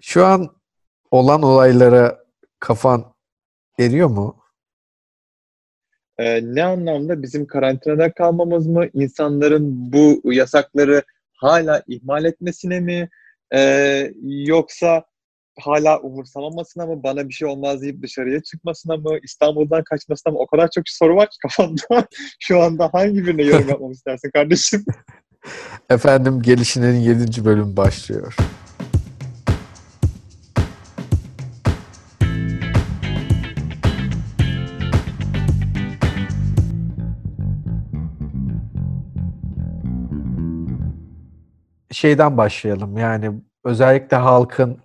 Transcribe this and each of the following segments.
Şu an olan olaylara kafan eriyor mu? Ee, ne anlamda bizim karantinada kalmamız mı? İnsanların bu yasakları hala ihmal etmesine mi? Ee, yoksa hala umursamamasına mı? Bana bir şey olmaz deyip dışarıya çıkmasına mı? İstanbul'dan kaçmasına mı? O kadar çok soru var ki kafamda. Şu anda hangi birine yorum yapmamı istersin kardeşim? Efendim Gelişinin 7. bölüm başlıyor. Şeyden başlayalım. Yani özellikle halkın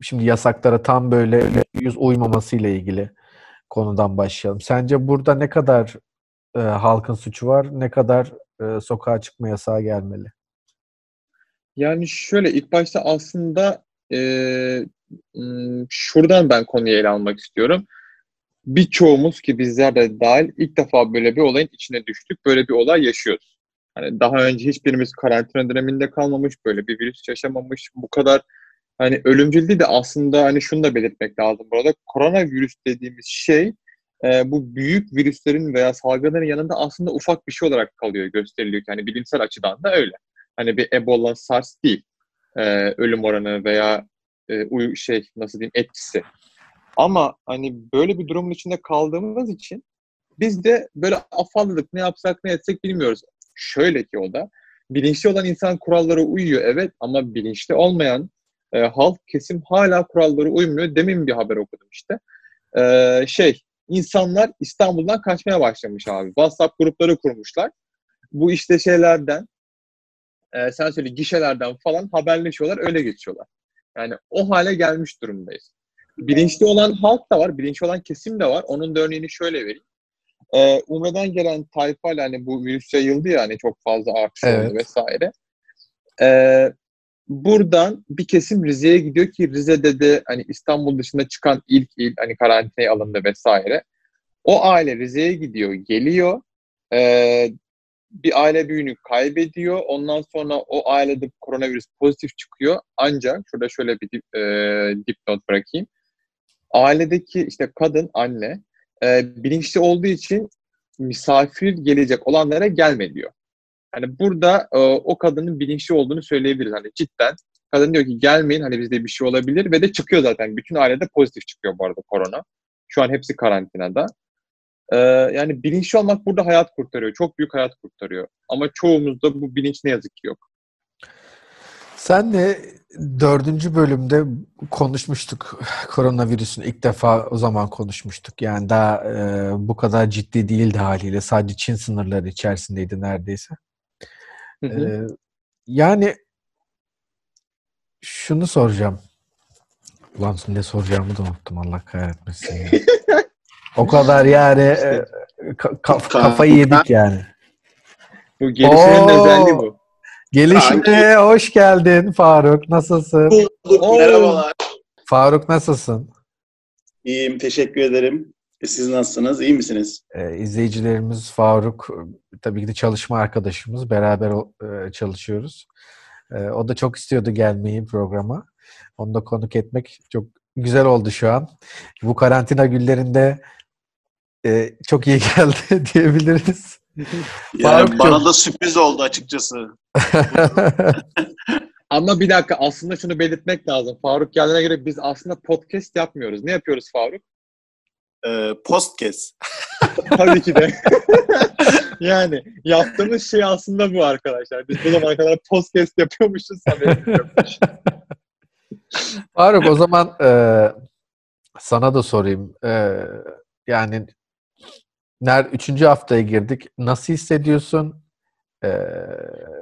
şimdi yasaklara tam böyle yüz uymaması ile ilgili konudan başlayalım. Sence burada ne kadar e, halkın suçu var, ne kadar e, sokağa çıkma yasağı gelmeli? Yani şöyle ilk başta aslında e, şuradan ben konuyu ele almak istiyorum. Birçoğumuz ki bizler de dahil ilk defa böyle bir olayın içine düştük. Böyle bir olay yaşıyoruz. Hani daha önce hiçbirimiz karantina döneminde kalmamış, böyle bir virüs yaşamamış, bu kadar hani ölümcül değil de aslında hani şunu da belirtmek lazım burada. Koronavirüs dediğimiz şey e, bu büyük virüslerin veya salgınların yanında aslında ufak bir şey olarak kalıyor, gösteriliyor. Yani bilimsel açıdan da öyle. Hani bir Ebola, SARS değil. E, ölüm oranı veya e, uy şey nasıl diyeyim etkisi. Ama hani böyle bir durumun içinde kaldığımız için biz de böyle afalladık. Ne yapsak ne etsek bilmiyoruz. Şöyle ki o da bilinçli olan insan kurallara uyuyor evet ama bilinçli olmayan e, halk kesim hala kurallara uymuyor. Demin bir haber okudum işte. E, şey insanlar İstanbul'dan kaçmaya başlamış abi. WhatsApp grupları kurmuşlar. Bu işte şeylerden e, sen söyle gişelerden falan haberleşiyorlar öyle geçiyorlar. Yani o hale gelmiş durumdayız. Bilinçli olan halk da var, bilinçli olan kesim de var. Onun da örneğini şöyle vereyim. Ee, Umre'den gelen tayfa hani bu virüs yayıldı ya hani çok fazla artış evet. oldu vesaire. Ee, buradan bir kesim Rize'ye gidiyor ki Rize'de de hani İstanbul dışında çıkan ilk il hani karantinaya alındı vesaire. O aile Rize'ye gidiyor, geliyor. Ee, bir aile büyüğünü kaybediyor. Ondan sonra o ailede koronavirüs pozitif çıkıyor. Ancak şurada şöyle bir dip, e, dipnot bırakayım. Ailedeki işte kadın, anne e, bilinçli olduğu için misafir gelecek olanlara gelme diyor. Hani burada e, o kadının bilinçli olduğunu söyleyebiliriz. Hani cidden kadın diyor ki gelmeyin hani bizde bir şey olabilir ve de çıkıyor zaten. Bütün ailede pozitif çıkıyor bu arada korona. Şu an hepsi karantinada. Ee, yani bilinçli olmak burada hayat kurtarıyor. Çok büyük hayat kurtarıyor. Ama çoğumuzda bu bilinç ne yazık ki yok. Sen de dördüncü bölümde konuşmuştuk. Koronavirüsün ilk defa o zaman konuşmuştuk. Yani daha e, bu kadar ciddi değildi haliyle. Sadece Çin sınırları içerisindeydi neredeyse. Hı hı. E, yani şunu soracağım. Ulan ne soracağımı da unuttum. Allah kahretmesin. o kadar yani e, ka- kafayı yedik yani. Bu gelişmenin özelliği bu. Gelişine hoş geldin Faruk. Nasılsın? Bulduk, merhabalar. Faruk nasılsın? İyiyim, teşekkür ederim. E, siz nasılsınız? İyi misiniz? Ee, izleyicilerimiz Faruk, tabii ki de çalışma arkadaşımız. Beraber e, çalışıyoruz. E, o da çok istiyordu gelmeyi programa. Onu da konuk etmek çok güzel oldu şu an. Bu karantina günlerinde e, çok iyi geldi diyebiliriz. Yani bana da sürpriz oldu açıkçası. Ama bir dakika aslında şunu belirtmek lazım. Faruk geldiğine göre biz aslında podcast yapmıyoruz. Ne yapıyoruz Faruk? Ee, podcast. Tabii ki de. yani yaptığımız şey aslında bu arkadaşlar. Biz bu zamana kadar podcast yapıyormuşuz. Faruk o zaman e, sana da sorayım. E, yani ner üçüncü haftaya girdik. Nasıl hissediyorsun? Ee,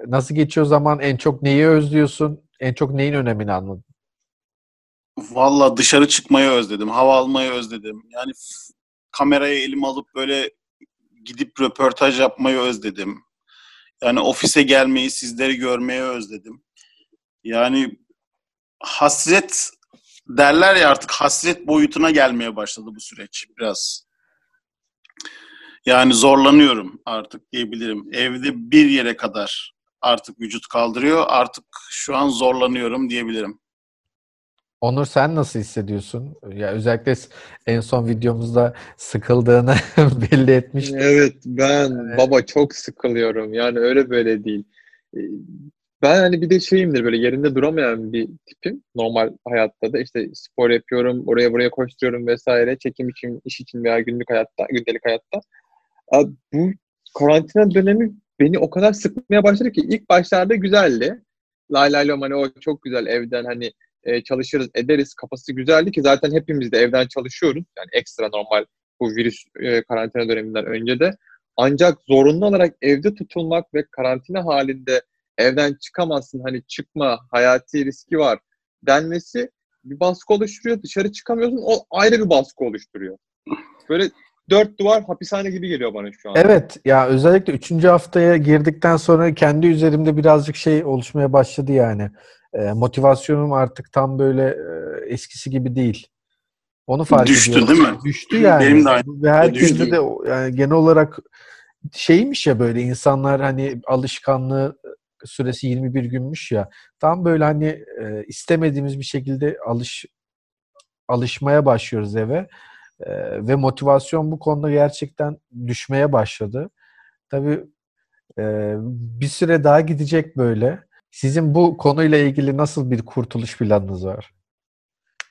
nasıl geçiyor zaman? En çok neyi özlüyorsun? En çok neyin önemini anladın? Valla dışarı çıkmayı özledim. Hava almayı özledim. Yani kamerayı elim alıp böyle gidip röportaj yapmayı özledim. Yani ofise gelmeyi, sizleri görmeyi özledim. Yani hasret derler ya artık hasret boyutuna gelmeye başladı bu süreç biraz. Yani zorlanıyorum artık diyebilirim. Evde bir yere kadar artık vücut kaldırıyor. Artık şu an zorlanıyorum diyebilirim. Onur sen nasıl hissediyorsun? Ya özellikle en son videomuzda sıkıldığını belli etmiştin. Evet ben evet. baba çok sıkılıyorum. Yani öyle böyle değil. Ee, ben hani bir de şeyimdir böyle yerinde duramayan bir tipim. Normal hayatta da işte spor yapıyorum, oraya buraya koşturuyorum vesaire. Çekim için, iş için veya günlük hayatta, gündelik hayatta. Bu karantina dönemi beni o kadar sıkmaya başladı ki ilk başlarda güzeldi. Lay lay lom hani o çok güzel evden hani e, çalışırız ederiz kafası güzeldi ki zaten hepimiz de evden çalışıyoruz. Yani ekstra normal bu virüs e, karantina döneminden önce de. Ancak zorunlu olarak evde tutulmak ve karantina halinde evden çıkamazsın hani çıkma hayati riski var denmesi bir baskı oluşturuyor. Dışarı çıkamıyorsun o ayrı bir baskı oluşturuyor. Böyle dört duvar hapishane gibi geliyor bana şu an. Evet ya özellikle üçüncü haftaya girdikten sonra kendi üzerimde birazcık şey oluşmaya başladı yani. E, motivasyonum artık tam böyle e, eskisi gibi değil. Onu fark Düştü ediyorum. değil mi? Düştü yani. Benim de aynı. Ve herkeste de yani genel olarak şeymiş ya böyle insanlar hani alışkanlığı süresi 21 günmüş ya. Tam böyle hani e, istemediğimiz bir şekilde alış alışmaya başlıyoruz eve. E, ve motivasyon bu konuda gerçekten düşmeye başladı. Tabii e, bir süre daha gidecek böyle. Sizin bu konuyla ilgili nasıl bir kurtuluş planınız var?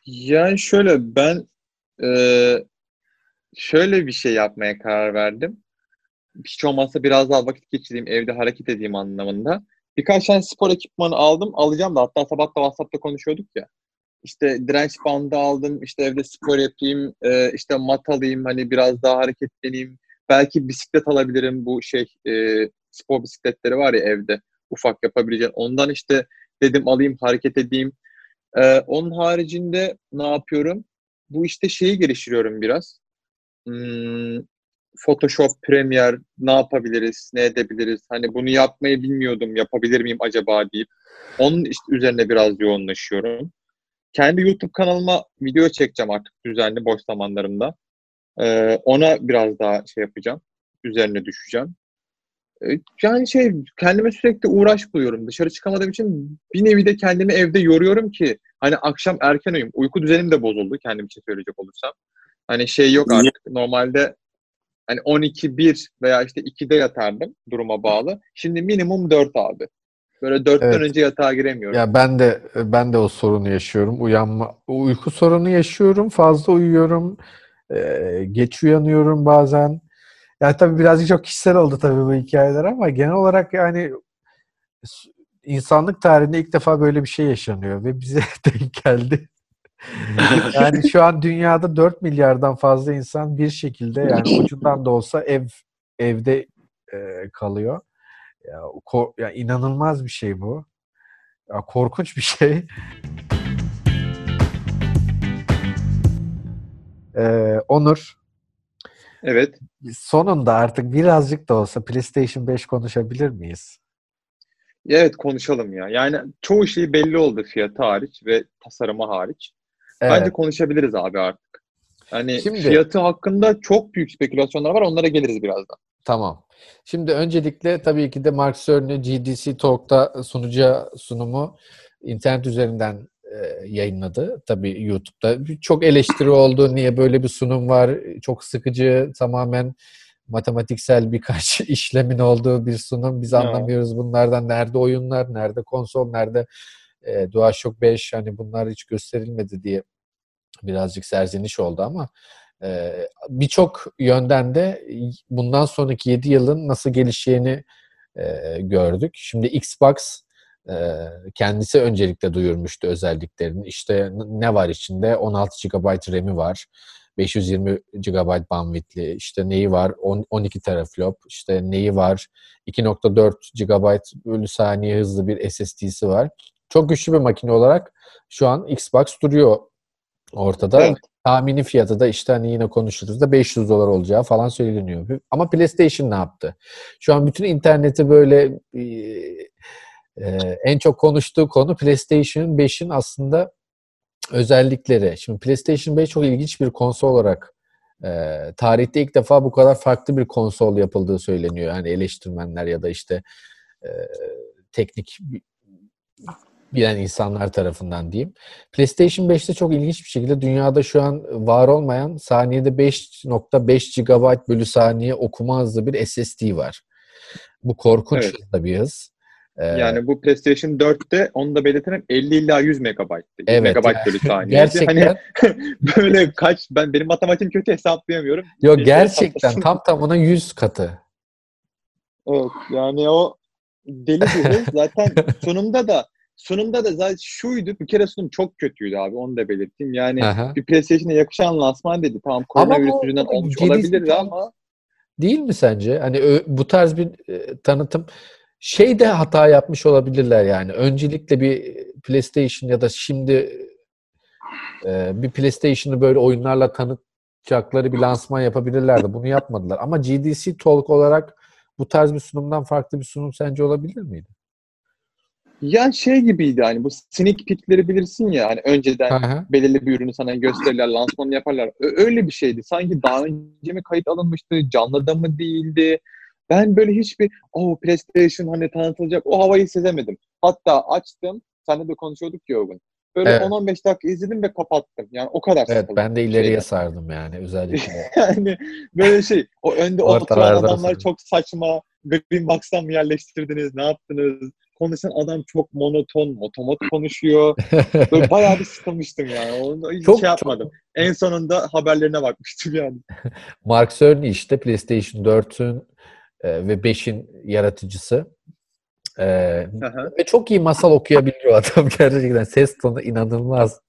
Yani şöyle ben e, şöyle bir şey yapmaya karar verdim. Hiç olmazsa biraz daha vakit geçireyim, evde hareket edeyim anlamında. Birkaç tane spor ekipmanı aldım. Alacağım da hatta sabah da WhatsApp'ta konuşuyorduk ya. İşte direnç bandı aldım, işte evde spor yapayım, e, işte mat alayım, hani biraz daha hareketleneyim. Belki bisiklet alabilirim bu şey e, spor bisikletleri var ya evde ufak yapabileceğin. Ondan işte dedim alayım hareket edeyim. Ee, onun haricinde ne yapıyorum? Bu işte şeyi geliştiriyorum biraz. Hmm, Photoshop, Premiere ne yapabiliriz, ne edebiliriz? Hani bunu yapmayı bilmiyordum, yapabilir miyim acaba deyip. Onun işte üzerine biraz yoğunlaşıyorum. Kendi YouTube kanalıma video çekeceğim artık düzenli boş zamanlarımda. Ee, ona biraz daha şey yapacağım. Üzerine düşeceğim. Ee, yani şey kendime sürekli uğraş buluyorum. Dışarı çıkamadığım için bir nevi de kendimi evde yoruyorum ki hani akşam erken uyum. Uyku düzenim de bozuldu kendim için söyleyecek olursam. Hani şey yok artık. Normalde hani 12 1 veya işte 2'de yatardım duruma bağlı. Şimdi minimum 4 abi. Böyle 4'ten evet. önce yatağa giremiyorum. Ya ben de ben de o sorunu yaşıyorum. Uyanma uyku sorunu yaşıyorum. Fazla uyuyorum. Ee, geç uyanıyorum bazen. Yani tabii birazcık çok kişisel oldu tabii bu hikayeler ama genel olarak yani insanlık tarihinde ilk defa böyle bir şey yaşanıyor ve bize denk geldi. yani şu an dünyada 4 milyardan fazla insan bir şekilde yani ucundan da olsa ev evde e, kalıyor. Ya, kor, ya inanılmaz bir şey bu. Ya, korkunç bir şey. Ee, Onur, Evet. Sonunda artık birazcık da olsa PlayStation 5 konuşabilir miyiz? Evet konuşalım ya. Yani çoğu şey belli oldu fiyatı hariç ve tasarımı hariç. Evet. Bence konuşabiliriz abi artık. Yani Şimdi, fiyatı hakkında çok büyük spekülasyonlar var. Onlara geliriz birazdan. Tamam. Şimdi öncelikle tabii ki de Mark Cerny GDC Talk'ta sunacağı sunumu internet üzerinden e, yayınladı. Tabii YouTube'da. Çok eleştiri oldu. Niye böyle bir sunum var? Çok sıkıcı, tamamen matematiksel birkaç işlemin olduğu bir sunum. Biz anlamıyoruz bunlardan. Nerede oyunlar, nerede konsol, nerede e, DualShock 5 hani bunlar hiç gösterilmedi diye birazcık serzeniş oldu ama birçok yönden de bundan sonraki 7 yılın nasıl gelişeceğini e, gördük. Şimdi Xbox kendisi öncelikle duyurmuştu özelliklerini. İşte ne var içinde? 16 GB RAM'i var. 520 GB bandwidth'li işte neyi var 10, 12 teraflop işte neyi var 2.4 GB bölü saniye hızlı bir SSD'si var. Çok güçlü bir makine olarak şu an Xbox duruyor ortada. Evet. Tahmini fiyatı da işte hani yine konuşuruz da 500 dolar olacağı falan söyleniyor. Ama PlayStation ne yaptı? Şu an bütün interneti böyle ee, en çok konuştuğu konu PlayStation 5'in aslında özellikleri. Şimdi PlayStation 5 çok ilginç bir konsol olarak e, tarihte ilk defa bu kadar farklı bir konsol yapıldığı söyleniyor. Yani eleştirmenler ya da işte e, teknik bilen insanlar tarafından diyeyim. PlayStation 5'te çok ilginç bir şekilde dünyada şu an var olmayan saniyede 5.5 GB bölü saniye okuma hızlı bir SSD var. Bu korkunç Evet. hızda bir hız. Ee, Yani bu PlayStation 4'te onu da belirtelim 50 ila 100 megabayttı. 100 Evet, megabayt bölü saniye. gerçekten Hani böyle kaç ben benim matematiğim kötü hesaplayamıyorum. yok gerçekten tam tamına 100 katı. Evet yani o deli bir hız. Zaten sonunda da sonunda da zaten şuydu bir kere sunum çok kötüydü abi onu da belirteyim. Yani Aha. bir PlayStation'a yakışan lansman dedi. Tamam Ama koronavirüs yüzünden olmuş tam- ama Değil mi sence? Hani bu tarz bir e, tanıtım şey de hata yapmış olabilirler yani. Öncelikle bir PlayStation ya da şimdi e, bir PlayStation'ı böyle oyunlarla tanıtacakları bir lansman yapabilirlerdi. Bunu yapmadılar. Ama GDC Talk olarak bu tarz bir sunumdan farklı bir sunum sence olabilir miydi? Ya şey gibiydi hani bu sneak peek'leri bilirsin ya hani önceden Aha. belirli bir ürünü sana gösterirler, lansmanı yaparlar. Ö- Öyle bir şeydi. Sanki daha önce mi kayıt alınmıştı, canlıda mı değildi? Ben böyle hiçbir o PlayStation hani tanıtılacak o havayı sezemedim. Hatta açtım, seninle de konuşuyorduk ya o gün. Böyle Evet. 10-15 dakika izledim ve kapattım. Yani o kadar Evet ben de ileriye şeyden. sardım yani özellikle. Yani böyle şey, o önde oturan adamlar sardım. çok saçma. Green Box'tan mı yerleştirdiniz, ne yaptınız? Konuşan adam çok monoton, motomot konuşuyor. Böyle bayağı bir sıkılmıştım yani. Onu hiç Çok- şey yapmadım. En sonunda haberlerine bakmıştım yani. Mark Cerny işte PlayStation 4'ün e, ve 5'in yaratıcısı. E, Aha. ve çok iyi masal okuyabiliyor adam gerçekten. Ses tonu inanılmaz.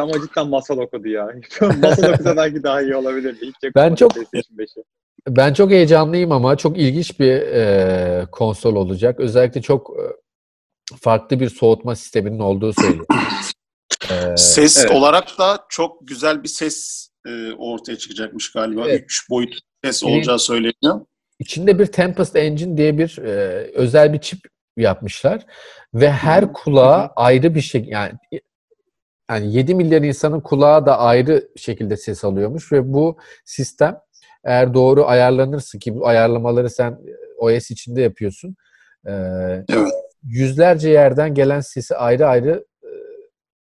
Ama cidden masal okudu ya. masal okusa belki daha iyi olabilirdi. Hiç Ben çok- PlayStation 5'e. Ben çok heyecanlıyım ama çok ilginç bir e, konsol olacak. Özellikle çok e, farklı bir soğutma sisteminin olduğu söyleniyor. E, Ses evet. olarak da çok güzel bir ses e, ortaya çıkacakmış galiba. Evet. Üç boyut ses Evet. olacağı söyleniyor. içinde bir Tempest Engine diye bir e, özel bir çip yapmışlar ve her kulağa ayrı bir şey yani yani 7 milyar insanın kulağı da ayrı şekilde ses alıyormuş ve bu sistem eğer doğru ayarlanırsa ki bu ayarlamaları sen OS içinde yapıyorsun. e, Evet. Yüzlerce yerden gelen sesi ayrı ayrı e,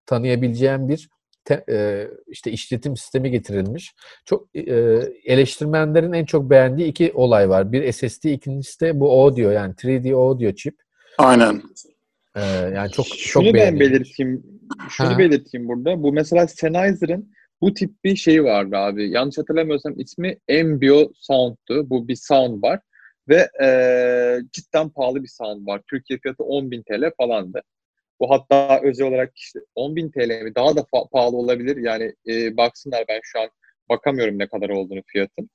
tanıyabileceğin bir te- e, işte işletim sistemi getirilmiş. Çok e, eleştirmenlerin en çok beğendiği iki olay var. Bir SSD, ikincisi de bu audio yani 3D audio chip. Aynen. E, yani çok Şunu çok ben belirteyim. Şunu Ha. belirteyim burada. Bu mesela Sennheiser'ın bu tip bir şeyi vardı abi. Yanlış hatırlamıyorsam ismi Embio Sound'tu. Bu bir sound var. Ve eee, cidden pahalı bir sound var. Türkiye fiyatı 10.000 TL falandı. Bu hatta özel olarak işte 10.000 TL mi? Daha da pahalı olabilir. Yani e, baksınlar ben şu an bakamıyorum ne kadar olduğunu fiyatın.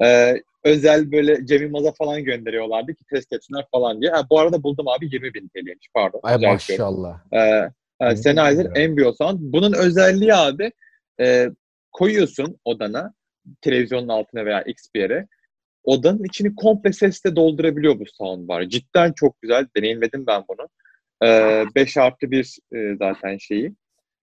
Eee, özel böyle Cem Yılmaz'a falan gönderiyorlardı ki test etsinler falan diye. Ha, bu arada buldum abi 20.000 TL'ymiş pardon. Ay maşallah. Ee, Hı, yani Sennheiser. Embio Sound. Bunun özelliği abi e, koyuyorsun odana televizyonun altına veya X bir yere. Odanın içini komple sesle doldurabiliyor bu soundbar. Cidden çok güzel. Deneyimledim ben bunu. Ee, 5 artı 1 e, zaten şeyi.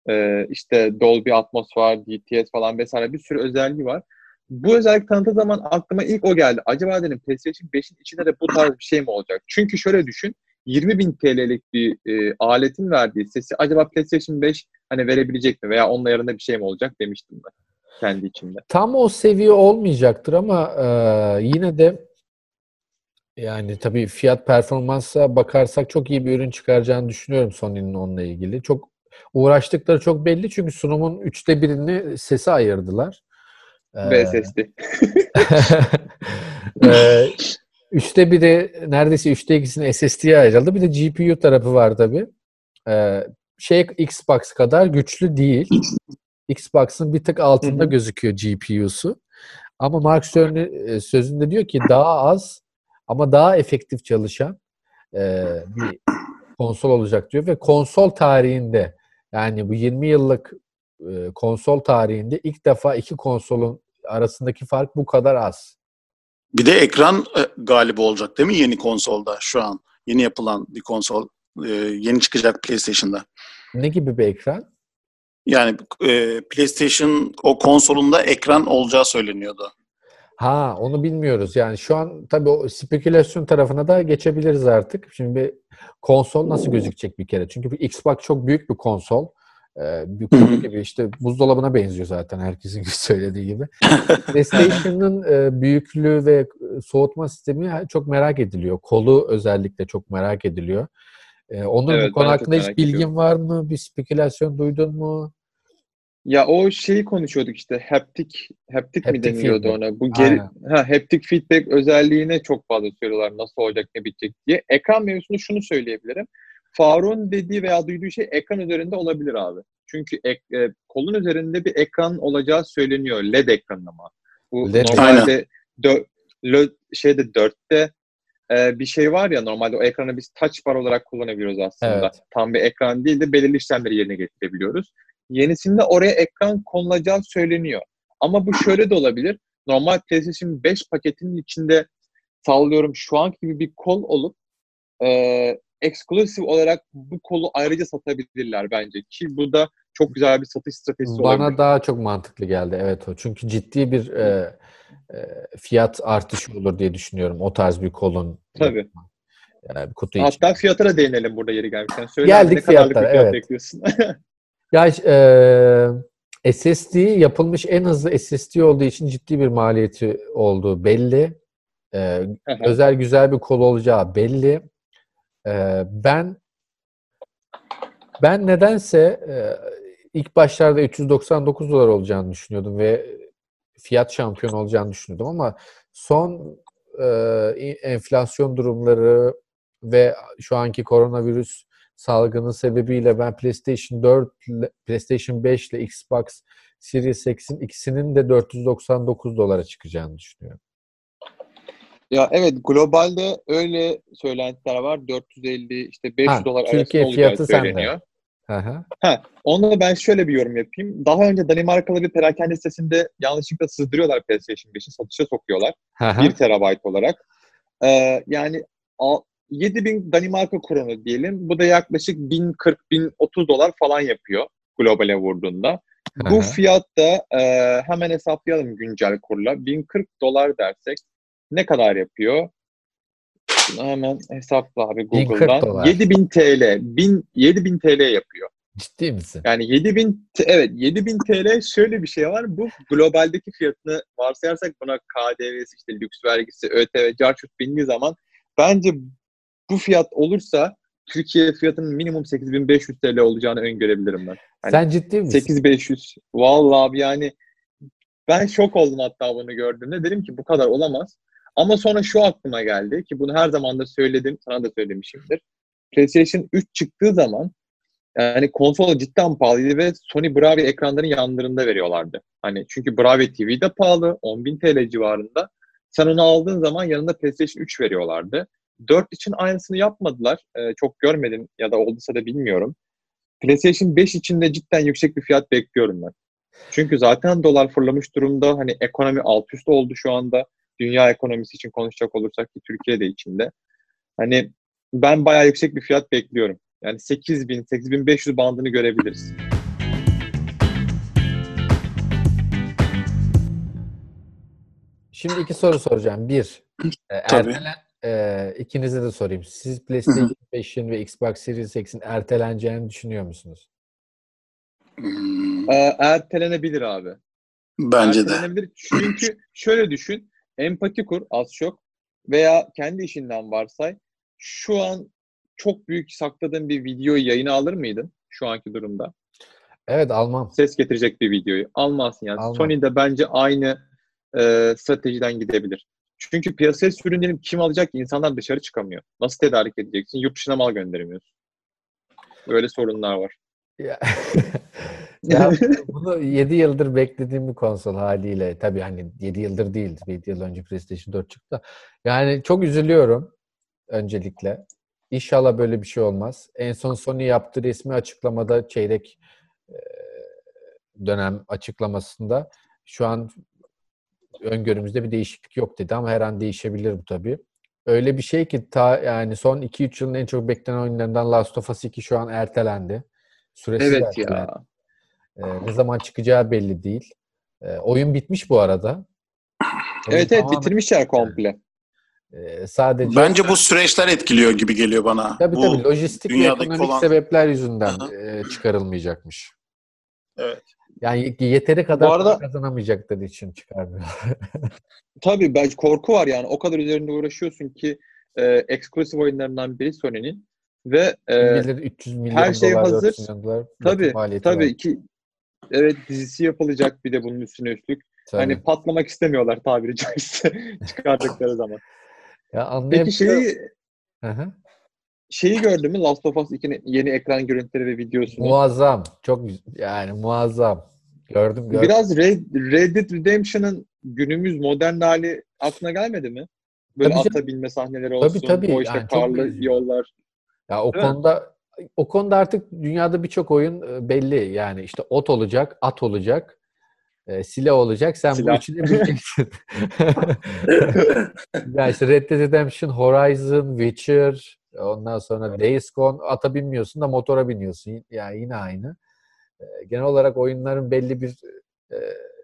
Ee, işte Dolby Atmos var, DTS falan vesaire bir sürü özelliği var. Bu özellik tanıttığı zaman aklıma ilk o geldi. Acaba dedim PlayStation 5'in içinde de bu tarz bir şey mi olacak? Çünkü şöyle düşün. 20 bin TL'lik bir e, aletin verdiği sesi acaba PlayStation 5 hani verebilecek mi? Veya onun ayarında bir şey mi olacak demiştim ben kendi içimde. Tam o seviye olmayacaktır ama e, yine de yani tabii fiyat performansa bakarsak çok iyi bir ürün çıkaracağını düşünüyorum Sony'nin onunla ilgili. Çok uğraştıkları çok belli çünkü sunumun üçte birini sese ayırdılar. E, Ve SSD. e, üçte biri neredeyse üçte ikisini SSD'ye ayrıldı. Bir de GPU tarafı var tabii. E, şey Xbox kadar güçlü değil. Xbox'ın bir tık altında Hı hı. gözüküyor GPU'su. Ama Mark Cerny e, sözünde diyor ki daha az ama daha efektif çalışan e, bir konsol olacak diyor ve konsol tarihinde yani bu 20 yıllık e, konsol tarihinde ilk defa iki konsolun arasındaki fark bu kadar az. Bir de ekran e, galibi olacak değil mi yeni konsolda şu an? Yeni yapılan bir konsol. e, yeni çıkacak PlayStation'da. Ne gibi bir ekran? Yani e, PlayStation o konsolunda ekran olacağı söyleniyordu. Ha onu bilmiyoruz. Yani şu an tabii o spekülasyon tarafına da geçebiliriz artık. Şimdi bir konsol nasıl gözükecek bir kere? Çünkü bu Xbox çok büyük bir konsol. Bir konu gibi işte buzdolabına benziyor zaten herkesin söylediği gibi. PlayStation'ın büyüklüğü ve soğutma sistemi çok merak ediliyor. Kolu özellikle çok merak ediliyor. Onur Evet, bu konu hakkında hiç bilgin ediyorum. var mı? Bir spekülasyon duydun mu? Ya o şeyi konuşuyorduk işte haptik haptik mi Haptic deniliyordu feedback. ona? Bu geri Aynen. ha haptic feedback özelliğine çok fazla söylüyorlar nasıl olacak ne bitecek diye. Ekran mevzusunda şunu söyleyebilirim. Faruk'un dediği veya duyduğu şey ekran üzerinde olabilir abi. Çünkü ek- e, kolun üzerinde bir ekran olacağı söyleniyor. LED ekran ama. Bu LED. normalde dö- lö- şeyde dörtte e, bir şey var ya normalde o ekranı biz touch bar olarak kullanabiliyoruz aslında. Evet. Tam bir ekran değil de belirli işlemleri yerine getirebiliyoruz. Yenisinde oraya ekran konulacağı söyleniyor. Ama bu şöyle de olabilir. Normal PlayStation 5 paketinin içinde sallıyorum şu an gibi bir kol olup e, exclusive olarak bu kolu ayrıca satabilirler bence. Ki bu da çok güzel bir satış stratejisi Bana olabilir. daha çok mantıklı geldi evet o. Çünkü ciddi bir e, e, fiyat artışı olur diye düşünüyorum o tarz bir kolun. Tabii. Yani bir kutu için. Hatta fiyata da değinelim burada yeri gelmişken. Söyle Geldik ne kadarlık bir fiyatlara, fiyat evet. bekliyorsun? Ya e, SSD yapılmış en hızlı SSD olduğu için ciddi bir maliyeti olduğu belli. E, özel güzel bir kol olacağı belli. E, ben ben nedense e, ilk başlarda 399 dolar olacağını düşünüyordum ve fiyat şampiyon olacağını düşünüyordum ama son e, enflasyon durumları ve şu anki koronavirüs salgının sebebiyle ben PlayStation 4, ile- PlayStation 5 ile Xbox Series X'in ikisinin de 499 dolara çıkacağını düşünüyorum. Ya evet globalde öyle söylentiler var. 450 işte 500 Ha, dolar Türkiye arasında fiyatı söyleniyor. Hı. Ha, onu ben şöyle bir yorum yapayım. Daha önce Danimarkalı bir perakende sitesinde yanlışlıkla sızdırıyorlar PlayStation 5'i satışa sokuyorlar. Hı. 1 terabayt olarak. Ee, yani a- 7000 Danimarka kronu diyelim. Bu da yaklaşık 1040-1030 dolar falan yapıyor globale vurduğunda. Bu hı. fiyat da e, hemen hesaplayalım güncel kurla. 1040 dolar dersek ne kadar yapıyor? Şunu hemen hesapla abi 1040 Google'dan. dolar. 7000 TL. 1000, 7000 TL yapıyor. Ciddi misin? Yani 7000 t- evet 7000 TL şöyle bir şey var. Bu globaldeki fiyatını varsayarsak buna KDV'si işte lüks vergisi, ÖTV, carçurt bindiği zaman bence bu fiyat olursa Türkiye fiyatının minimum 8500 TL olacağını öngörebilirim ben. Hani Sen ciddi misin? 8500. Vallahi abi yani ben şok oldum hatta bunu gördüğümde. Dedim ki bu kadar olamaz. Ama sonra şu aklıma geldi ki bunu her zaman da söyledim, sana da söylemişimdir. PlayStation 3 çıktığı zaman yani konsol cidden pahalıydı ve Sony Bravia ekranların yanlarında veriyorlardı. Hani çünkü Bravia TV de pahalı, 10.000 TL civarında. Sen onu aldığın zaman yanında PlayStation 3 veriyorlardı. 4 için aynısını yapmadılar. Ee, çok görmedim ya da olduysa da bilmiyorum. PlayStation 5 için de cidden yüksek bir fiyat bekliyorum ben. Çünkü zaten dolar fırlamış durumda. Hani ekonomi alt üst oldu şu anda. Dünya ekonomisi için konuşacak olursak ki Türkiye de içinde. Hani ben bayağı yüksek bir fiyat bekliyorum. Yani 8000, 8500 bandını görebiliriz. Şimdi iki soru soracağım. Bir, e, ertelen, e, ikinize de sorayım. Siz PlayStation 5'in ve Xbox Series X'in erteleneceğini düşünüyor musunuz? Hmm, Ee, ertelenebilir abi. bence de. Ertelenebilir. Çünkü şöyle düşün. Empati kur az çok veya kendi işinden varsay. Şu an çok büyük sakladığın bir videoyu yayına alır mıydın şu anki durumda? Evet almam. Ses getirecek bir videoyu. Almazsın yani. Almam. Sony de bence aynı e, stratejiden gidebilir. Çünkü piyasaya sürünlerini kim alacak ki? İnsanlar dışarı çıkamıyor. Nasıl tedarik edeceksin? Yurt dışına mal gönderemiyorsun. Böyle sorunlar var. Ya, bunu 7 yıldır beklediğim bir konsol haliyle. Tabii hani 7 yıldır değil. 7 yıl önce PlayStation 4 çıktı. Yani çok üzülüyorum öncelikle. İnşallah böyle bir şey olmaz. En son Sony yaptığı resmi açıklamada çeyrek dönem açıklamasında şu an öngörümüzde bir değişiklik yok dedi ama her an değişebilir bu tabii. Öyle bir şey ki ta yani son 2-3 yılın en çok beklenen oyunlarından Last of Us 2 şu an ertelendi. Süresi Evet ertelendi. ya. Ee, ne zaman çıkacağı belli değil. Ee, oyun bitmiş bu arada. Evet evet tamamen, bitirmişler komple. e, sadece Bence bu süreçler etkiliyor gibi geliyor bana. tabii bu, tabii lojistik ve dünyadaki ekonomik olan- sebepler yüzünden e, çıkarılmayacakmış. Evet. Yani yeteri kadar Bu arada- kazanamayacakları için çıkarmıyor. Tabii belki korku var yani. O kadar üzerinde uğraşıyorsun ki e, eksklusif oyunlarından biri Sony'nin ve e, Bilir 300 milyon her şey dolar, hazır. 400 milyon dolar tabii tabii var. ki evet dizisi yapılacak bir de bunun üstüne üstlük. Tabii. Hani patlamak istemiyorlar tabiri caizse çıkardıkları zaman. ya Peki şey- anlayabiliyorum. şeyi Hı hı. şeyi gördün mü? Last of Us 2'nin yeni ekran görüntüleri ve videosunu. Muazzam. Çok yani muazzam. Gördüm gördüm. Biraz Red, Red Dead Redemption'ın günümüz modern hali aklına gelmedi mi? Böyle Tabii ata binme sahneleri olsun. tabii. O işte Yani karlı yollar. Ya o Değil mi? O konuda artık dünyada birçok oyun e, belli. Yani işte ot olacak, at olacak, e, silah olacak. Sen bu Silah. üçünü bileceksin. ya işte Red Dead Redemption, Horizon, Witcher, ondan sonra Days Gone ata binmiyorsun da motora biniyorsun. Yani yine aynı. E, Genel olarak oyunların belli bir e,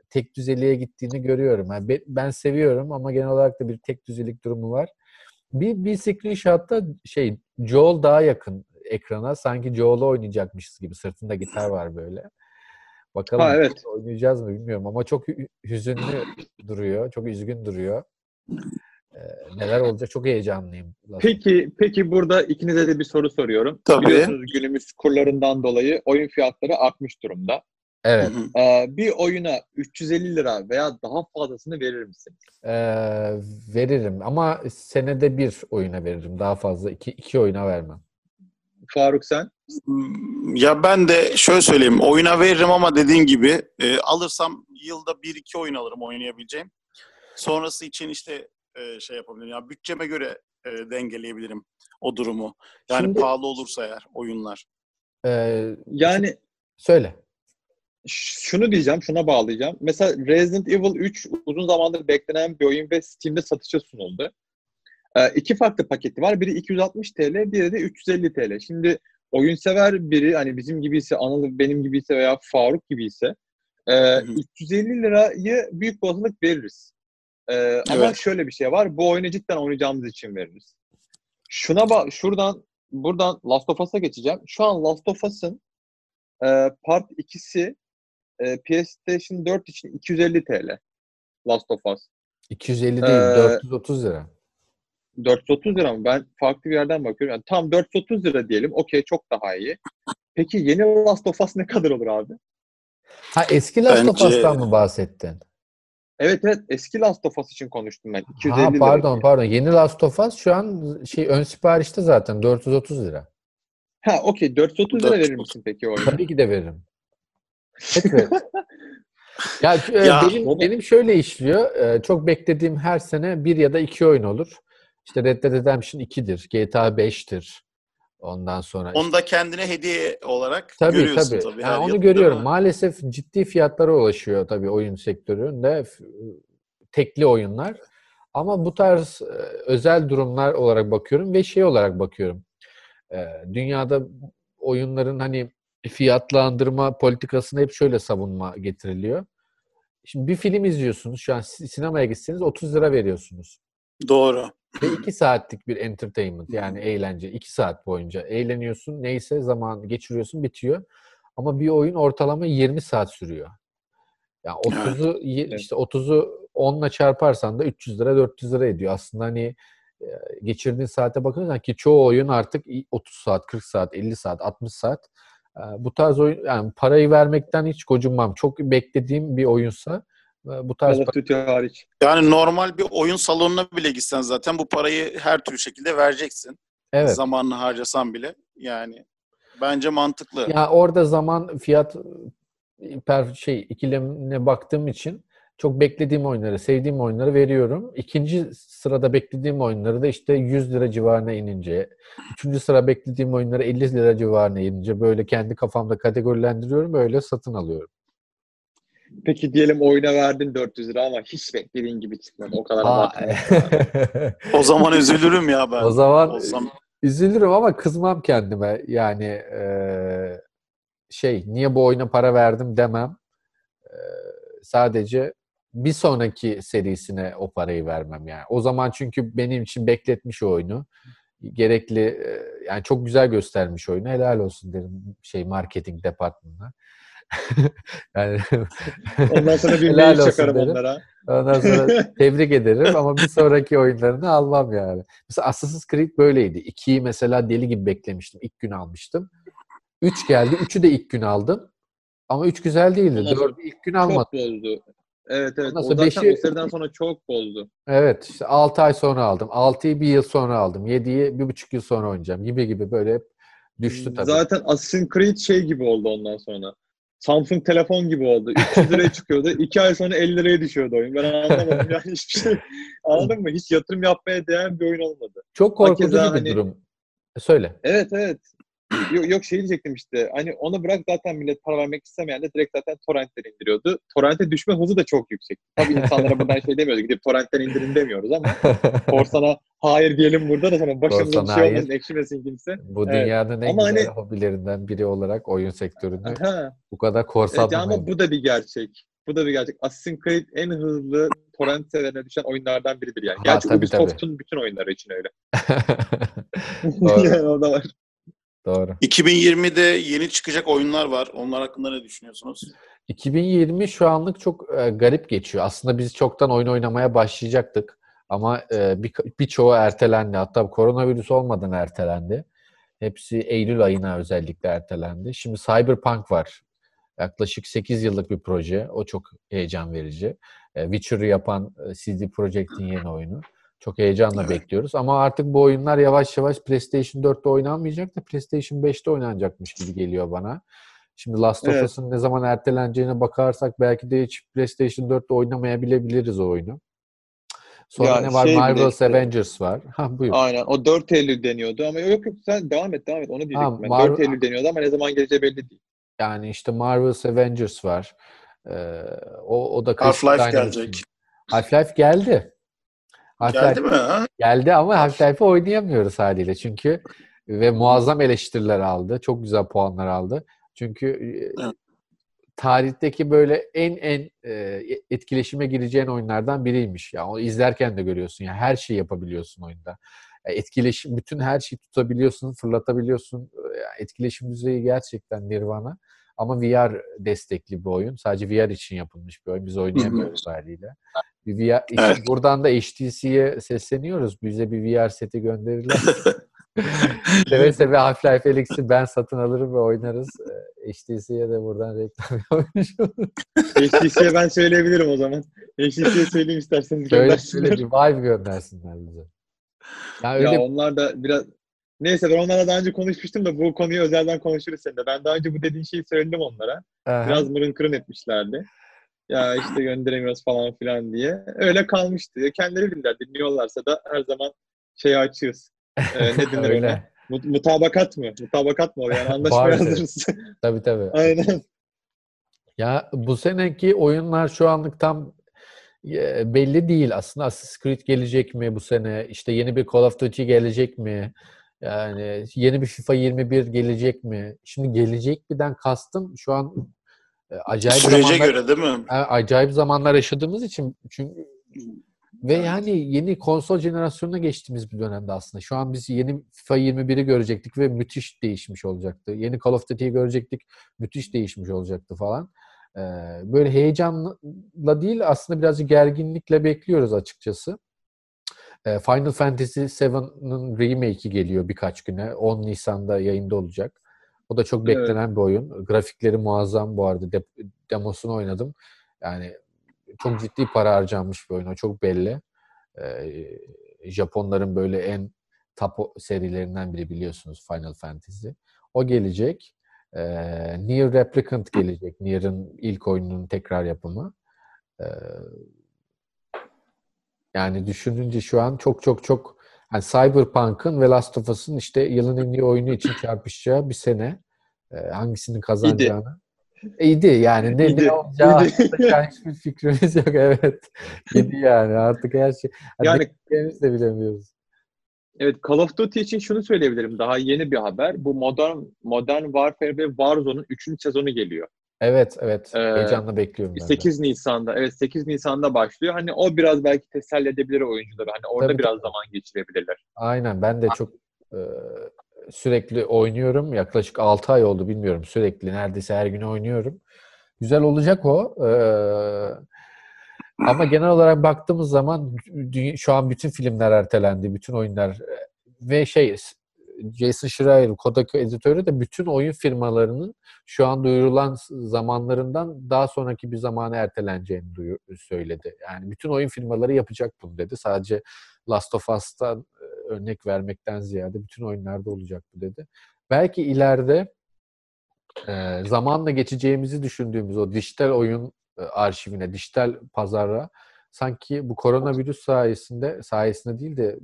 tek düzeliğe gittiğini görüyorum. Yani be- ben seviyorum ama genel olarak da bir tek düzelik durumu var. Bir, bir screenshot'ta şey Joel daha yakın ekrana. Sanki Joel'u oynayacakmışız gibi. Sırtında gitar var böyle. Bakalım Ha, evet. oynayacağız mı bilmiyorum ama çok hü- hüzünlü duruyor. Çok üzgün duruyor. Ee, neler olacak çok heyecanlıyım. Peki peki burada ikinize de bir soru soruyorum. Tabii. Biliyorsunuz günümüz kurlarından dolayı oyun fiyatları artmış durumda. Evet. Ee, bir oyuna 350 lira veya daha fazlasını verir misiniz? ee, veririm ama senede bir oyuna veririm. Daha fazla iki, iki oyuna vermem. Faruk sen? Ya ben de şöyle söyleyeyim. Oyuna veririm ama dediğin gibi e, alırsam yılda bir iki oyun alırım oynayabileceğim. Sonrası için işte e, şey yapabilirim. Ya bütçeme göre e, dengeleyebilirim o durumu. Yani Şimdi- pahalı olursa eğer oyunlar. Ee, Yani söyle. şunu diyeceğim, şuna bağlayacağım. Mesela Resident Evil 3 uzun zamandır beklenen bir oyun ve Steam'de satışa sunuldu. Ee, iki farklı paketi var. Biri 260 TL, diğeri de 350 TL. Şimdi oyun sever biri hani bizim gibiyse, Anıl benim gibiyse veya Faruk gibiyse e, hı. 350 lirayı büyük bir olasılık veririz. Ee, Ama Evet. şöyle bir şey var. Bu oyunu cidden oynayacağımız için veririz. Şuna bak, şuradan buradan Last of Us'a geçeceğim. Şu an Last of Us'ın e, Part 2'si e, PlayStation 4 için 250 TL. Last of Us. 250 değil, Ee, 430 lira. 430 lira mı? Ben farklı bir yerden bakıyorum. Yani tam 430 lira diyelim. Okey çok daha iyi. Peki yeni Last of Us ne kadar olur abi? Ha eski Last of Bence- Us'tan mı bahsettin? Evet evet eski Last of Us için konuştum ben. 250 Ha lira pardon diye. pardon. Yeni Last of Us şu an şey ön siparişte zaten 430 lira. Ha okey 430 lira verir 430. misin peki o oyuna? Tabii ki de veririm. Net veririm. ya, e, Ya, benim benim şöyle işliyor. E, Çok beklediğim her sene bir ya da iki oyun olur. İşte Red Dead Redemption 2'dir, GTA 5'tir. Ondan sonra Onu da kendine hediye olarak Tabii görüyorsun tabii. tabii. Yani onu görüyorum. Maalesef ciddi fiyatlara ulaşıyor tabii oyun sektöründe f- tekli oyunlar. Ama bu tarz e, özel durumlar olarak bakıyorum ve şey olarak bakıyorum. E, Dünyada oyunların hani fiyatlandırma politikasına hep şöyle savunma getiriliyor. Şimdi bir film izliyorsunuz. Şu an si- sinemaya gitseniz 30 lira veriyorsunuz. Doğru. Ve 2 saatlik bir entertainment yani eğlence. 2 saat boyunca eğleniyorsun. Neyse zaman geçiriyorsun bitiyor. Ama bir oyun ortalama 20 saat sürüyor. Yani 30'u ye- Evet. işte 30'u 10'la çarparsan da 300 lira 400 lira ediyor. Aslında hani e, geçirdiğin saate bakıyorsan ki çoğu oyun artık i- 30 saat, 40 saat, 50 saat, 60 saat. E, Bu tarz oyun yani parayı vermekten hiç gocunmam. Çok beklediğim bir oyunsa bu tarz Call of Duty hariç. Yani normal bir oyun salonuna bile gitsen zaten bu parayı her türlü şekilde vereceksin. evet. Zamanını harcasan bile. Yani bence mantıklı. Ya orada zaman fiyat per şey ikilemine baktığım için çok beklediğim oyunları, sevdiğim oyunları veriyorum. İkinci sırada beklediğim oyunları da işte 100 lira civarına inince, üçüncü sıra beklediğim oyunları 50 lira civarına inince böyle kendi kafamda kategorilendiriyorum, böyle satın alıyorum. Peki diyelim oyuna verdin 400 lira ama hiç beklediğin gibi çıkmadı. O kadar abartma. O zaman üzülürüm ya ben. o zaman Olsam üzülürüm ama kızmam kendime. Yani eee, şey niye bu oyuna para verdim demem. Eee, sadece bir sonraki serisine o parayı vermem yani. O zaman çünkü benim için bekletmiş o oyunu. Gerekli e, yani çok güzel göstermiş oyunu. Helal olsun derim şey marketing departmanına. yani Ondan sonra bir mail çakarım derim. onlara. Ondan sonra tebrik ederim ama bir sonraki oyunlarını almam yani. Mesela Assassin's Creed böyleydi. İkiyi mesela deli gibi beklemiştim. İlk gün almıştım. Üç geldi. Üçü de ilk gün aldım. Ama üç güzel değildi. Ondan sonra Dördü ilk gün almadım. Çok bozdu. Evet evet. Ondan O sonra zaten beşi- o seriden sonra çok bozdu. Evet. işte 6 ay sonra aldım. 6'yı bir yıl sonra aldım. 7'yi bir buçuk yıl sonra oynayacağım. Gibi gibi böyle hep düştü tabii. Zaten Assassin's Creed şey gibi oldu ondan sonra. Samsung telefon gibi oldu. 300 liraya çıkıyordu. 2 ay sonra 50 liraya düşüyordu oyun. Ben anlamadım yani hiçbir şey. Anladın mı? Hiç yatırım yapmaya değer bir oyun olmadı. Çok korkutucu Hakeza bir hani- durum. Söyle. Evet evet. Yok, yok şey diyecektim işte. Hani onu bırak zaten millet para vermek istemeyen de direkt zaten torrentleri indiriyordu. Torrente düşme hızı da çok yüksek. Tabii insanlara buradan şey demiyoruz. Gidip torrentten indirin demiyoruz ama Korsan'a hayır diyelim burada da sana başımıza Korsan bir şey olmasın, hayır. ekşimesin kimse. Bu Evet. dünyanın en Ama güzel hani- hobilerinden biri olarak oyun sektöründe Ha. bu kadar Evet, korsanlamayın. ama bu da bir gerçek. Bu da bir gerçek. Assassin's Creed en hızlı torrent severine düşen oyunlardan biridir yani. Ha, Gerçi tabii, Ubisoft'un bütün oyunları için öyle. Yani o da var. Doğru. 2020'de yeni çıkacak oyunlar var. Onlar hakkında ne düşünüyorsunuz? 2020 şu anlık çok e, garip geçiyor. Aslında biz çoktan oyun oynamaya başlayacaktık. Ama e, bir, birçoğu ertelendi. Hatta koronavirüs olmadan ertelendi. Hepsi Eylül ayına özellikle ertelendi. Şimdi Cyberpunk var. Yaklaşık 8 yıllık bir proje. O çok heyecan verici. E, Witcher'ı yapan e, CD Projekt'in yeni oyunu. Çok heyecanla Evet. bekliyoruz. Ama artık bu oyunlar yavaş yavaş PlayStation 4'te oynanmayacak da PlayStation 5'te oynanacakmış gibi geliyor bana. Şimdi Last of Evet. Us'ın ne zaman erteleneceğine bakarsak belki de hiç PlayStation 4'te oynamayabilebiliriz o oyunu. Sonra Ya ne var? şey Marvel's işte- Avengers var. Ha buyur. Aynen. O 4 Eylül deniyordu ama yok yok sen devam et devam et onu diyecektim ben. Marvel- 4 Eylül deniyordu ama ne zaman geleceği belli değil. Yani işte Marvel's Avengers var. Ee, o, o da Half-Life gelecek. Half-Life geldi. Half-Life Geldi mi? Ha? Geldi ama Half-Life'ı oynayamıyoruz haliyle. Çünkü ve muazzam eleştiriler aldı. Çok güzel puanlar aldı. Çünkü e, Evet. tarihteki böyle en en e, etkileşime gireceğin oyunlardan biriymiş. Ya onu izlerken de görüyorsun. Ya her şeyi yapabiliyorsun oyunda. Ya etkileşim bütün her şeyi tutabiliyorsun, fırlatabiliyorsun. Etkileşim düzeyi gerçekten nirvana. Ama VR destekli bir oyun. Sadece VR için yapılmış bir oyun. Biz oynayamıyoruz haliyle. Bir VR, Evet. Buradan da HTC'ye sesleniyoruz. Bize bir VR seti gönderirler. seve seve Half-Life Alyx'i ben satın alırım ve oynarız. Ee, HTC'ye de buradan reklam yapmış olurum. HTC'ye ben söyleyebilirim o zaman. HTC'ye söyleyeyim isterseniz göndersinler. şöyle bir vibe göndersinler bize. Ya öyle Ya onlar da biraz Neyse ben onlarla daha önce konuşmuştum da bu konuyu özelden konuşuruz seninle. Ben daha önce bu dediğin şeyi söyledim onlara. Aha. Biraz mırın kırın etmişlerdi. Ya işte gönderemiyoruz falan filan diye. Öyle kalmıştı. Kendileri bilirler. Dinliyorlarsa da her zaman şey açığız. Ee, ne denir ona? öyle. Mut- Mutabakat mı? Mutabakat mı? Yani anlaşmaya hazırız. Tabii tabii. Aynen. Ya bu seneki oyunlar şu anlık tam e, belli değil aslında. Assassin's Creed gelecek mi bu sene? İşte yeni bir Call of Duty gelecek mi? Yani yeni bir FIFA 21 gelecek mi? Şimdi gelecek birden kastım şu an acayip Sürece zamanlar, göre değil mi? acayip zamanlar yaşadığımız için çünkü ve yani yeni konsol jenerasyonuna geçtiğimiz bir dönemde aslında. Şu an biz yeni FIFA 21'i görecektik ve müthiş değişmiş olacaktı. Yeni Call of Duty'yi görecektik, müthiş değişmiş olacaktı falan. Ee, böyle heyecanla değil aslında birazcık gerginlikle bekliyoruz açıkçası. Ee, Final Fantasy VII'nin remake'i geliyor birkaç güne. 10 Nisan'da yayında olacak. O da çok Evet. beklenen bir oyun. Grafikleri muazzam bu arada. De- demosunu oynadım. Yani çok ciddi para harcanmış bir oyun. O çok belli. Ee, Japonların böyle en top serilerinden biri biliyorsunuz Final Fantasy. O gelecek. Ee, Nier Replicant gelecek. Nier'ın ilk oyununun tekrar yapımı. Ee, yani düşününce şu an çok çok çok yani Cyberpunk'ın ve Last of Us'ın işte yılın en iyi oyunu için çarpışacağı bir sene. Ee, hangisinin kazanacağını. İyiydi yani. Ne, İyiydi. ne olacağı an hiçbir fikrimiz yok. Evet. İyiydi yani. Artık her şey. Yani- diyeceğimizi de bilemiyoruz. Evet Call of Duty için şunu söyleyebilirim. Daha yeni bir haber. Bu Modern Modern Warfare ve Warzone'un 3. sezonu geliyor. Evet, evet. Ee, Heyecanla bekliyorum ben de. 8 Nisan'da. Evet 8 Nisan'da başlıyor. Hani o biraz belki teselli edebilir oyuncuları. Hani orada Tabii, biraz tabii. zaman geçirebilirler. Aynen ben de çok e, sürekli oynuyorum. Yaklaşık 6 ay oldu bilmiyorum. Sürekli neredeyse her gün oynuyorum. Güzel olacak o. Ee, ama genel olarak baktığımız zaman şu an bütün filmler ertelendi. Bütün oyunlar e, ve şey Jason Schreier, Kodak editörü de bütün oyun firmalarının şu an duyurulan zamanlarından daha sonraki bir zamana erteleneceğini söyledi. Yani bütün oyun firmaları yapacak bunu dedi. Sadece Last of Us'tan e, örnek vermekten ziyade bütün oyunlarda olacak bu dedi. Belki ileride e, zamanla geçeceğimizi düşündüğümüz o dijital oyun e, arşivine, dijital pazara sanki bu koronavirüs sayesinde sayesinde değil de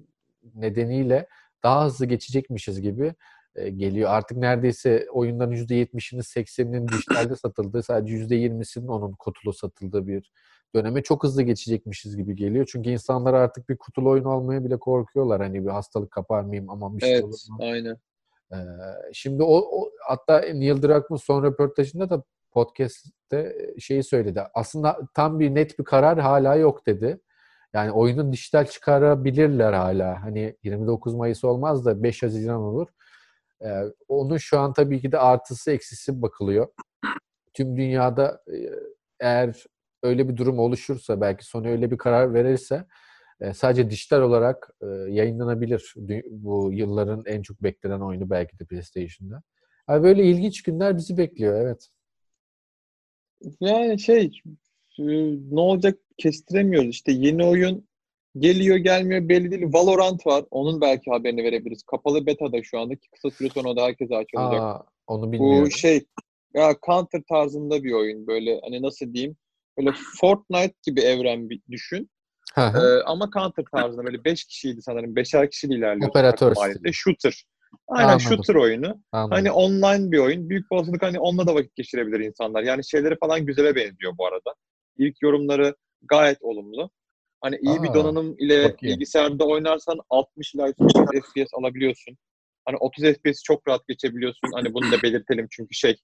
nedeniyle daha hızlı geçecekmişiz gibi e, geliyor. Artık neredeyse oyunların %70'inin 80'inin dijitalde satıldığı, sadece %20'sinin onun kutulu satıldığı bir döneme çok hızlı geçecekmişiz gibi geliyor. Çünkü insanlar artık bir kutulu oyun almaya bile korkuyorlar. Hani bir hastalık kapar mıyım aman bir şey Evet olur mu? aynen. Ee, şimdi o, o hatta Neil Druckmann son röportajında da podcast'te şeyi söyledi. Aslında tam bir net bir karar hala yok dedi. Yani oyunun dijital çıkarabilirler hala. Hani 29 Mayıs olmaz da 5 Haziran olur. Ee, onun şu an tabii ki de artısı eksisi bakılıyor. Tüm dünyada e, eğer öyle bir durum oluşursa belki Sony öyle bir karar verirse e, sadece dijital olarak e, yayınlanabilir bu yılların en çok beklenen oyunu belki de PlayStation'da. Yani böyle ilginç günler bizi bekliyor evet. Yani şey ne olacak kestiremiyoruz. İşte yeni oyun geliyor gelmiyor belli değil. Valorant var. Onun belki haberini verebiliriz. Kapalı beta'da şu anda ki kısa süre sonra da herkese açılacak. Aa, onu bilmiyorum. Bu şey ya Counter tarzında bir oyun. Böyle hani nasıl diyeyim? Böyle Fortnite gibi evren bir düşün. Hı hı. Ee, ama Counter tarzında böyle 5 kişiydi sanırım. 5'er kişiyle ilerliyor. Operatör. Shooter. Aynen Anladım. shooter oyunu. Anladım. Hani online bir oyun. Büyük olasılık hani onunla da vakit geçirebilir insanlar. Yani şeyleri falan güzele benziyor bu arada. İlk yorumları gayet olumlu. Hani iyi bir Aa, donanım ile bilgisayarda oynarsan 60 ila 100 FPS alabiliyorsun. Hani 30 FPS çok rahat geçebiliyorsun. Hani bunu da belirtelim çünkü şey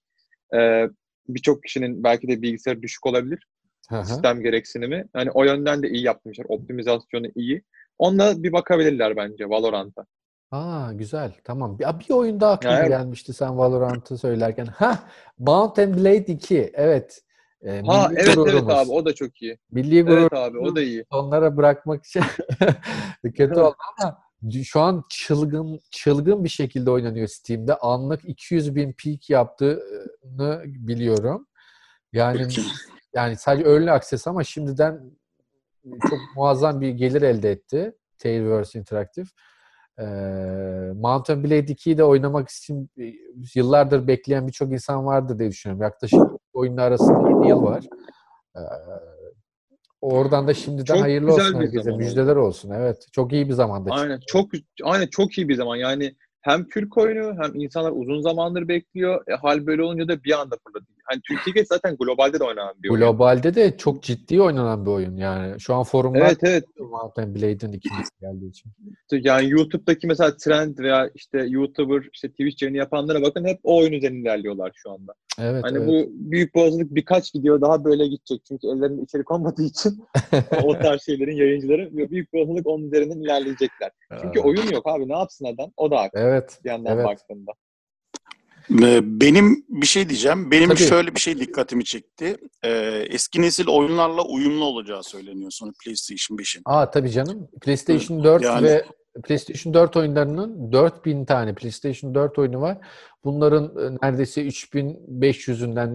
e, birçok kişinin belki de bilgisayarı düşük olabilir. Hı hı. Sistem gereksinimi. Hani o yönden de iyi yapmışlar. Optimizasyonu iyi. Onunla bir bakabilirler bence Valorant'a. Aa güzel. Tamam. Bir, bir oyun daha aklıma Ya, evet. gelmişti sen Valorant'ı söylerken. Ha, Mount and Blade 2. Evet. Ee, Ha milli evet evet gururumuz. abi o da çok iyi. Milli gurur Evet abi o da iyi. onlara bırakmak için kötü oldu ama şu an çılgın çılgın bir şekilde oynanıyor Steam'de. Anlık 200 bin peak yaptığını biliyorum. Yani yani sadece early access ama şimdiden çok muazzam bir gelir elde etti. Tailverse Interactive. Ee, Mountain Blade 2'yi de oynamak için e, yıllardır bekleyen birçok insan vardır diye düşünüyorum. Yaklaşık oyunun arasında 7 yıl var. Ee, oradan da şimdiden Çok hayırlı olsun herkese. Müjdeler olsun. Evet. Çok iyi bir zamanda çıktı. Aynen çok aynen çok iyi bir zaman. Yani hem Türk oyunu hem insanlar uzun zamandır bekliyor. E, hal böyle olunca da bir anda fırladı. Hani Türkiye'de zaten globalde de oynanan bir oyun. Globalde de çok ciddi oynanan bir oyun yani. Şu an forumlar Evet evet. Mountain Blade'in ikincisi geldiği için. Yani YouTube'daki mesela trend veya işte YouTuber, işte Twitch yayını yapanlara bakın hep o oyun üzerine ilerliyorlar şu anda. Evet, Hani evet. bu büyük boğazlık birkaç video daha böyle gidecek. Çünkü ellerinde içerik olmadığı için o tarz şeylerin yayıncıları büyük boğazlık onun üzerinden ilerleyecekler. Çünkü Aa, oyun yok abi. Ne yapsın adam? O da haklı Evet. bir yandan evet. baktığında. Ee, Benim bir şey diyeceğim. Benim Tabii. şöyle bir şey dikkatimi çekti. Ee, eski nesil oyunlarla uyumlu olacağı söyleniyor sonra PlayStation 5'in. Aa tabii canım. PlayStation 4 Yani- ve PlayStation 4 oyunlarının 4000 tane PlayStation 4 oyunu var. Bunların e, neredeyse 3500'ünden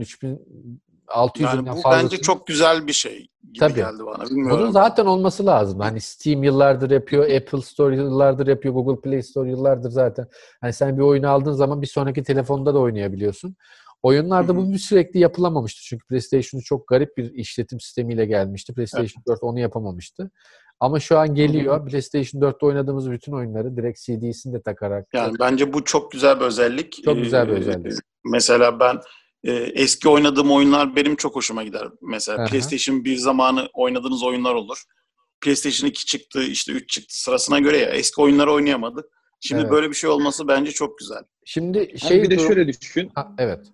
3600'ünden Yani bu fazlası. bence çok güzel bir şey gibi Tabii. geldi bana. Bunun Bilmiyorum. zaten olması lazım. Hani Steam yıllardır yapıyor, Apple Store yıllardır yapıyor, Google Play Store yıllardır zaten. Hani sen bir oyunu aldığın zaman bir sonraki telefonda da oynayabiliyorsun. Oyunlarda Hı hı. bu sürekli yapılamamıştı. Çünkü PlayStation çok garip bir işletim sistemiyle gelmişti. PlayStation 4 onu yapamamıştı. Ama şu an geliyor. PlayStation 4'te oynadığımız bütün oyunları direkt CD'sini de takarak. Yani bence bu çok güzel bir özellik. Çok güzel bir Ee, özellik. Mesela ben e, eski oynadığım oyunlar benim çok hoşuma gider. Mesela Aha. PlayStation 1 zamanı oynadığınız oyunlar olur. PlayStation 2 çıktı, işte 3 çıktı sırasına göre ya eski oyunları oynayamadık. Şimdi Evet. böyle bir şey olması bence çok güzel. Şimdi şey bir de durum- şöyle düşün. Ha, evet.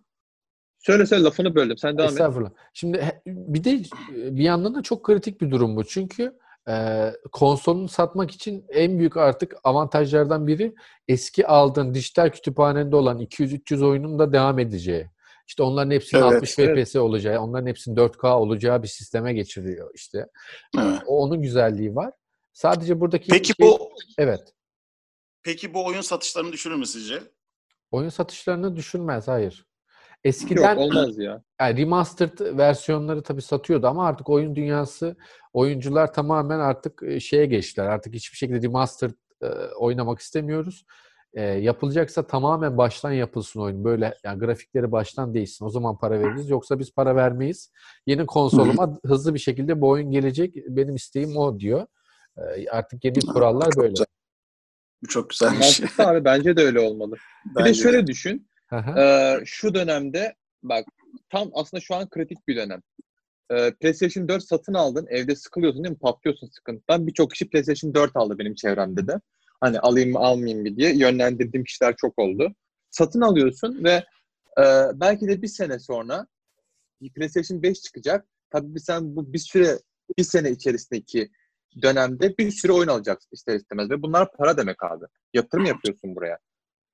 Söyle söyle lafını böldüm. Sen devam et. Estağfurullah. Şimdi he- bir de e, bir yandan da çok kritik bir durum bu. Çünkü e, konsolunu satmak için en büyük artık avantajlardan biri eski aldığın dijital kütüphanende olan 200-300 oyunun da devam edeceği. İşte onların hepsinin Evet, 60 evet. FPS olacağı, onların hepsinin 4K olacağı bir sisteme geçiriyor işte. Evet. O onun güzelliği var. Sadece buradaki Peki şey- bu evet. peki bu oyun satışlarını düşürür mü sizce? Oyun satışlarını düşürmez, hayır. Eskiden Yok olmaz ya. Yani remastered versiyonları tabii satıyordu ama artık oyun dünyası oyuncular tamamen artık e, şeye geçtiler. Artık hiçbir şekilde remastered e, oynamak istemiyoruz. E, yapılacaksa tamamen baştan yapılsın oyun. Böyle yani grafikleri baştan değişsin. O zaman para veririz. Yoksa biz para vermeyiz. Yeni konsoluma hızlı bir şekilde bu oyun gelecek. Benim isteğim o diyor. E, artık yeni kurallar Çok böyle. güzel. Bu çok güzelmiş. Mantıklı abi bence de öyle olmalı. Bir de Bence şöyle düşün. Hı hı. Ee, şu dönemde bak tam aslında şu an kritik bir dönem. Ee, PlayStation 4 satın aldın. Evde sıkılıyorsun değil mi? Patlıyorsun sıkıntıdan. Birçok kişi PlayStation 4 aldı benim çevremde de. Hani alayım mı almayayım mı diye yönlendirdiğim kişiler çok oldu. Satın alıyorsun ve e, belki de bir sene sonra PlayStation 5 çıkacak. Tabii bir sen bu bir süre bir sene içerisindeki dönemde bir sürü oyun alacaksın ister istemez ve bunlar para demek abi. Yatırım yapıyorsun buraya.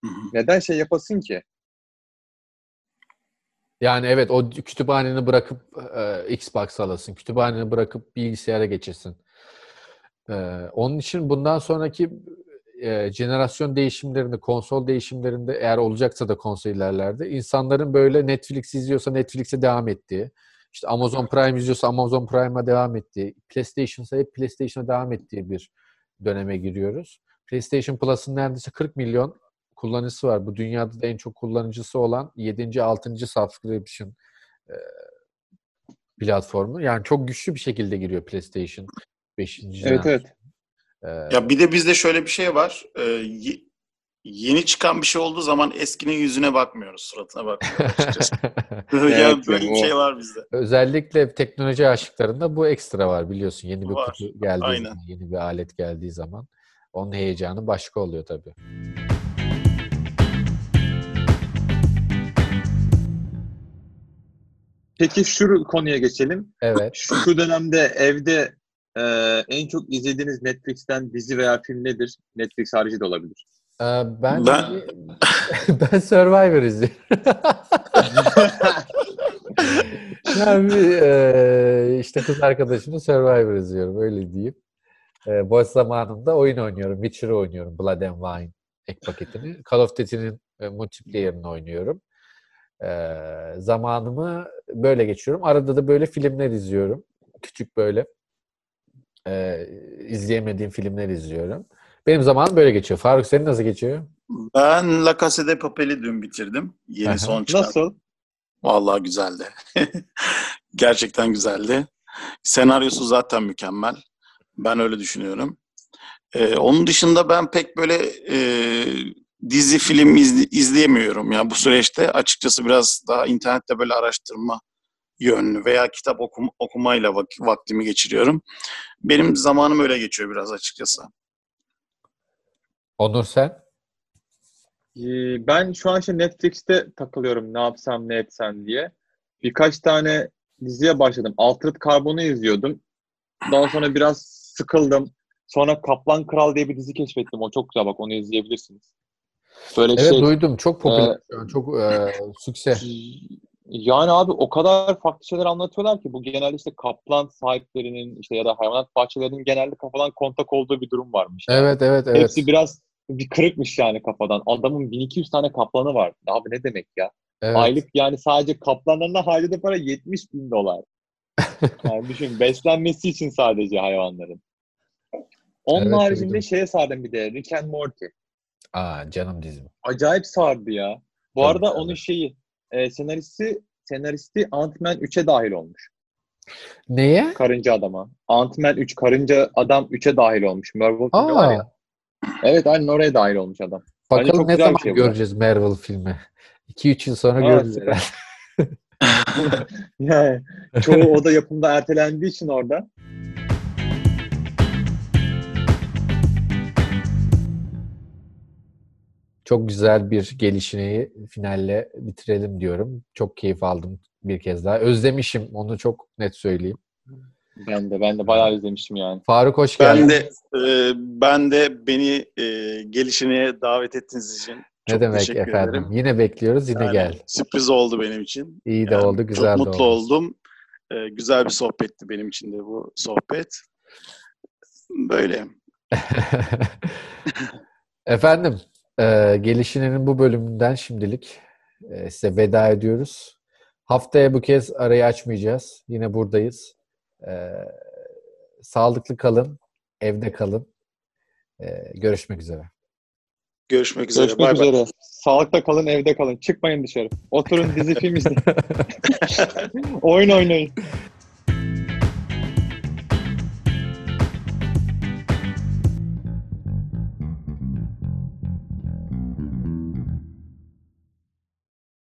Hı hı. Neden şey yapasın ki? Yani evet o kütüphaneni bırakıp e, Xbox alasın. Kütüphaneni bırakıp bilgisayara geçirsin. E, onun için bundan sonraki e, jenerasyon değişimlerinde, konsol değişimlerinde eğer olacaksa da konsol ilerlerde insanların böyle Netflix izliyorsa Netflix'e devam ettiği, işte Amazon Prime izliyorsa Amazon Prime'a devam ettiği, PlayStation'sa hep PlayStation'a devam ettiği bir döneme giriyoruz. PlayStation Plus'ın neredeyse 40 milyon kullanıcısı var. Bu dünyada da en çok kullanıcısı olan 7. 6. subscription e, platformu. Yani çok güçlü bir şekilde giriyor PlayStation 5. Evet evet. E, Ya bir de bizde şöyle bir şey var. Ee, ye- yeni çıkan bir şey olduğu zaman eskinin yüzüne bakmıyoruz, suratına bakmıyoruz açıkçası. Evet, böyle bir şey var bizde. Özellikle teknoloji aşıklarında bu ekstra var biliyorsun. Yeni bir Var, kutu geldiği aynen. zaman, yeni bir alet geldiği zaman onun heyecanı başka oluyor tabii. Peki şu konuya geçelim. Evet. Şu dönemde evde e, en çok izlediğiniz Netflix'ten dizi veya film nedir? Netflix harici de olabilir. Ee, ben Ben- ben Survivor izliyorum. yani bir, e, işte kız arkadaşımla Survivor izliyorum öyle diyeyim. E, boş zamanımda oyun oynuyorum. Witcher oynuyorum. Blood and Wine ek paketini. Call of Duty'nin e, multiplayer'ını oynuyorum. E, zamanımı böyle geçiyorum. Arada da böyle filmler izliyorum. Küçük böyle e, izleyemediğim filmler izliyorum. Benim zamanım böyle geçiyor. Faruk senin nasıl geçiyor? Ben La Casa de Papel'i dün bitirdim. Yeni son çıkan. Nasıl? Vallahi güzeldi. Gerçekten güzeldi. Senaryosu zaten mükemmel. Ben öyle düşünüyorum. Ee, onun dışında ben pek böyle e, dizi, film izle- izleyemiyorum. Ya bu süreçte açıkçası biraz daha internette böyle araştırma yönlü veya kitap okum, okumayla vak- vaktimi geçiriyorum. Benim zamanım öyle geçiyor biraz açıkçası. Onur sen? Ee, Ben şu an işte Netflix'te takılıyorum ne yapsam ne etsem diye. Birkaç tane diziye başladım. Altered Carbon'u izliyordum. Daha sonra biraz sıkıldım. Sonra Kaplan Kral diye bir dizi keşfettim. O çok güzel bak onu izleyebilirsiniz. Böyle Evet şey duydum. Çok popüler e. Çok e, sükse. Yani abi o kadar farklı şeyler anlatıyorlar ki bu genelde işte kaplan sahiplerinin işte ya da hayvanat bahçelerinin genelde kafadan kontak olduğu bir durum varmış. Yani. Evet evet evet. Hepsi biraz bir kırıkmış yani kafadan. Adamın 1200 tane kaplanı var. Abi ne demek ya? evet. Aylık yani sadece kaplanlarına harcadığı para 70 bin dolar. Yani düşün beslenmesi için sadece hayvanların. Onun Evet, haricinde duydum. şeye sardım bir de Rick and Morty. Aa canım dizim. Acayip sardı ya. Bu Tabii, arada tabii. onun şeyi e, senaristi senaristi Ant-Man 3'e dahil olmuş. Neye? Karınca Adam'a. Ant-Man 3 Karınca Adam 3'e dahil olmuş. Marvel filmi var Aa, ya. Evet aynen oraya dahil olmuş adam. Bence bakalım ne zaman şey bu. göreceğiz Marvel filmi. 2-3 yıl sonra Evet. görürüz herhalde. Yani çoğu o da yapımda ertelendiği için orada. Çok güzel bir gelişini finalle bitirelim diyorum. Çok keyif aldım bir kez daha. Özlemişim onu çok net söyleyeyim. Ben de ben de bayağı izlemiştim yani. Faruk hoş geldin. Ben de e, ben de beni e, gelişine davet ettiğiniz için ne çok demek teşekkür efendim. ederim. Yine bekliyoruz. Yine Yani gel. Sürpriz oldu benim için. İyi de Yani oldu, güzel de Çok mutlu oldu. oldum. E, güzel bir sohbetti benim için de bu sohbet. Böyle. Efendim, e, gelişinin bu bölümünden şimdilik e, size veda ediyoruz. Haftaya bu kez arayı açmayacağız. Yine buradayız. E, sağlıklı kalın, evde kalın. E, görüşmek üzere. Görüşmek üzere. Görüşmek Bay bay. üzere. Sağlıkla kalın, evde kalın. Çıkmayın dışarı. Oturun dizi film izleyin. Oyun oynayın.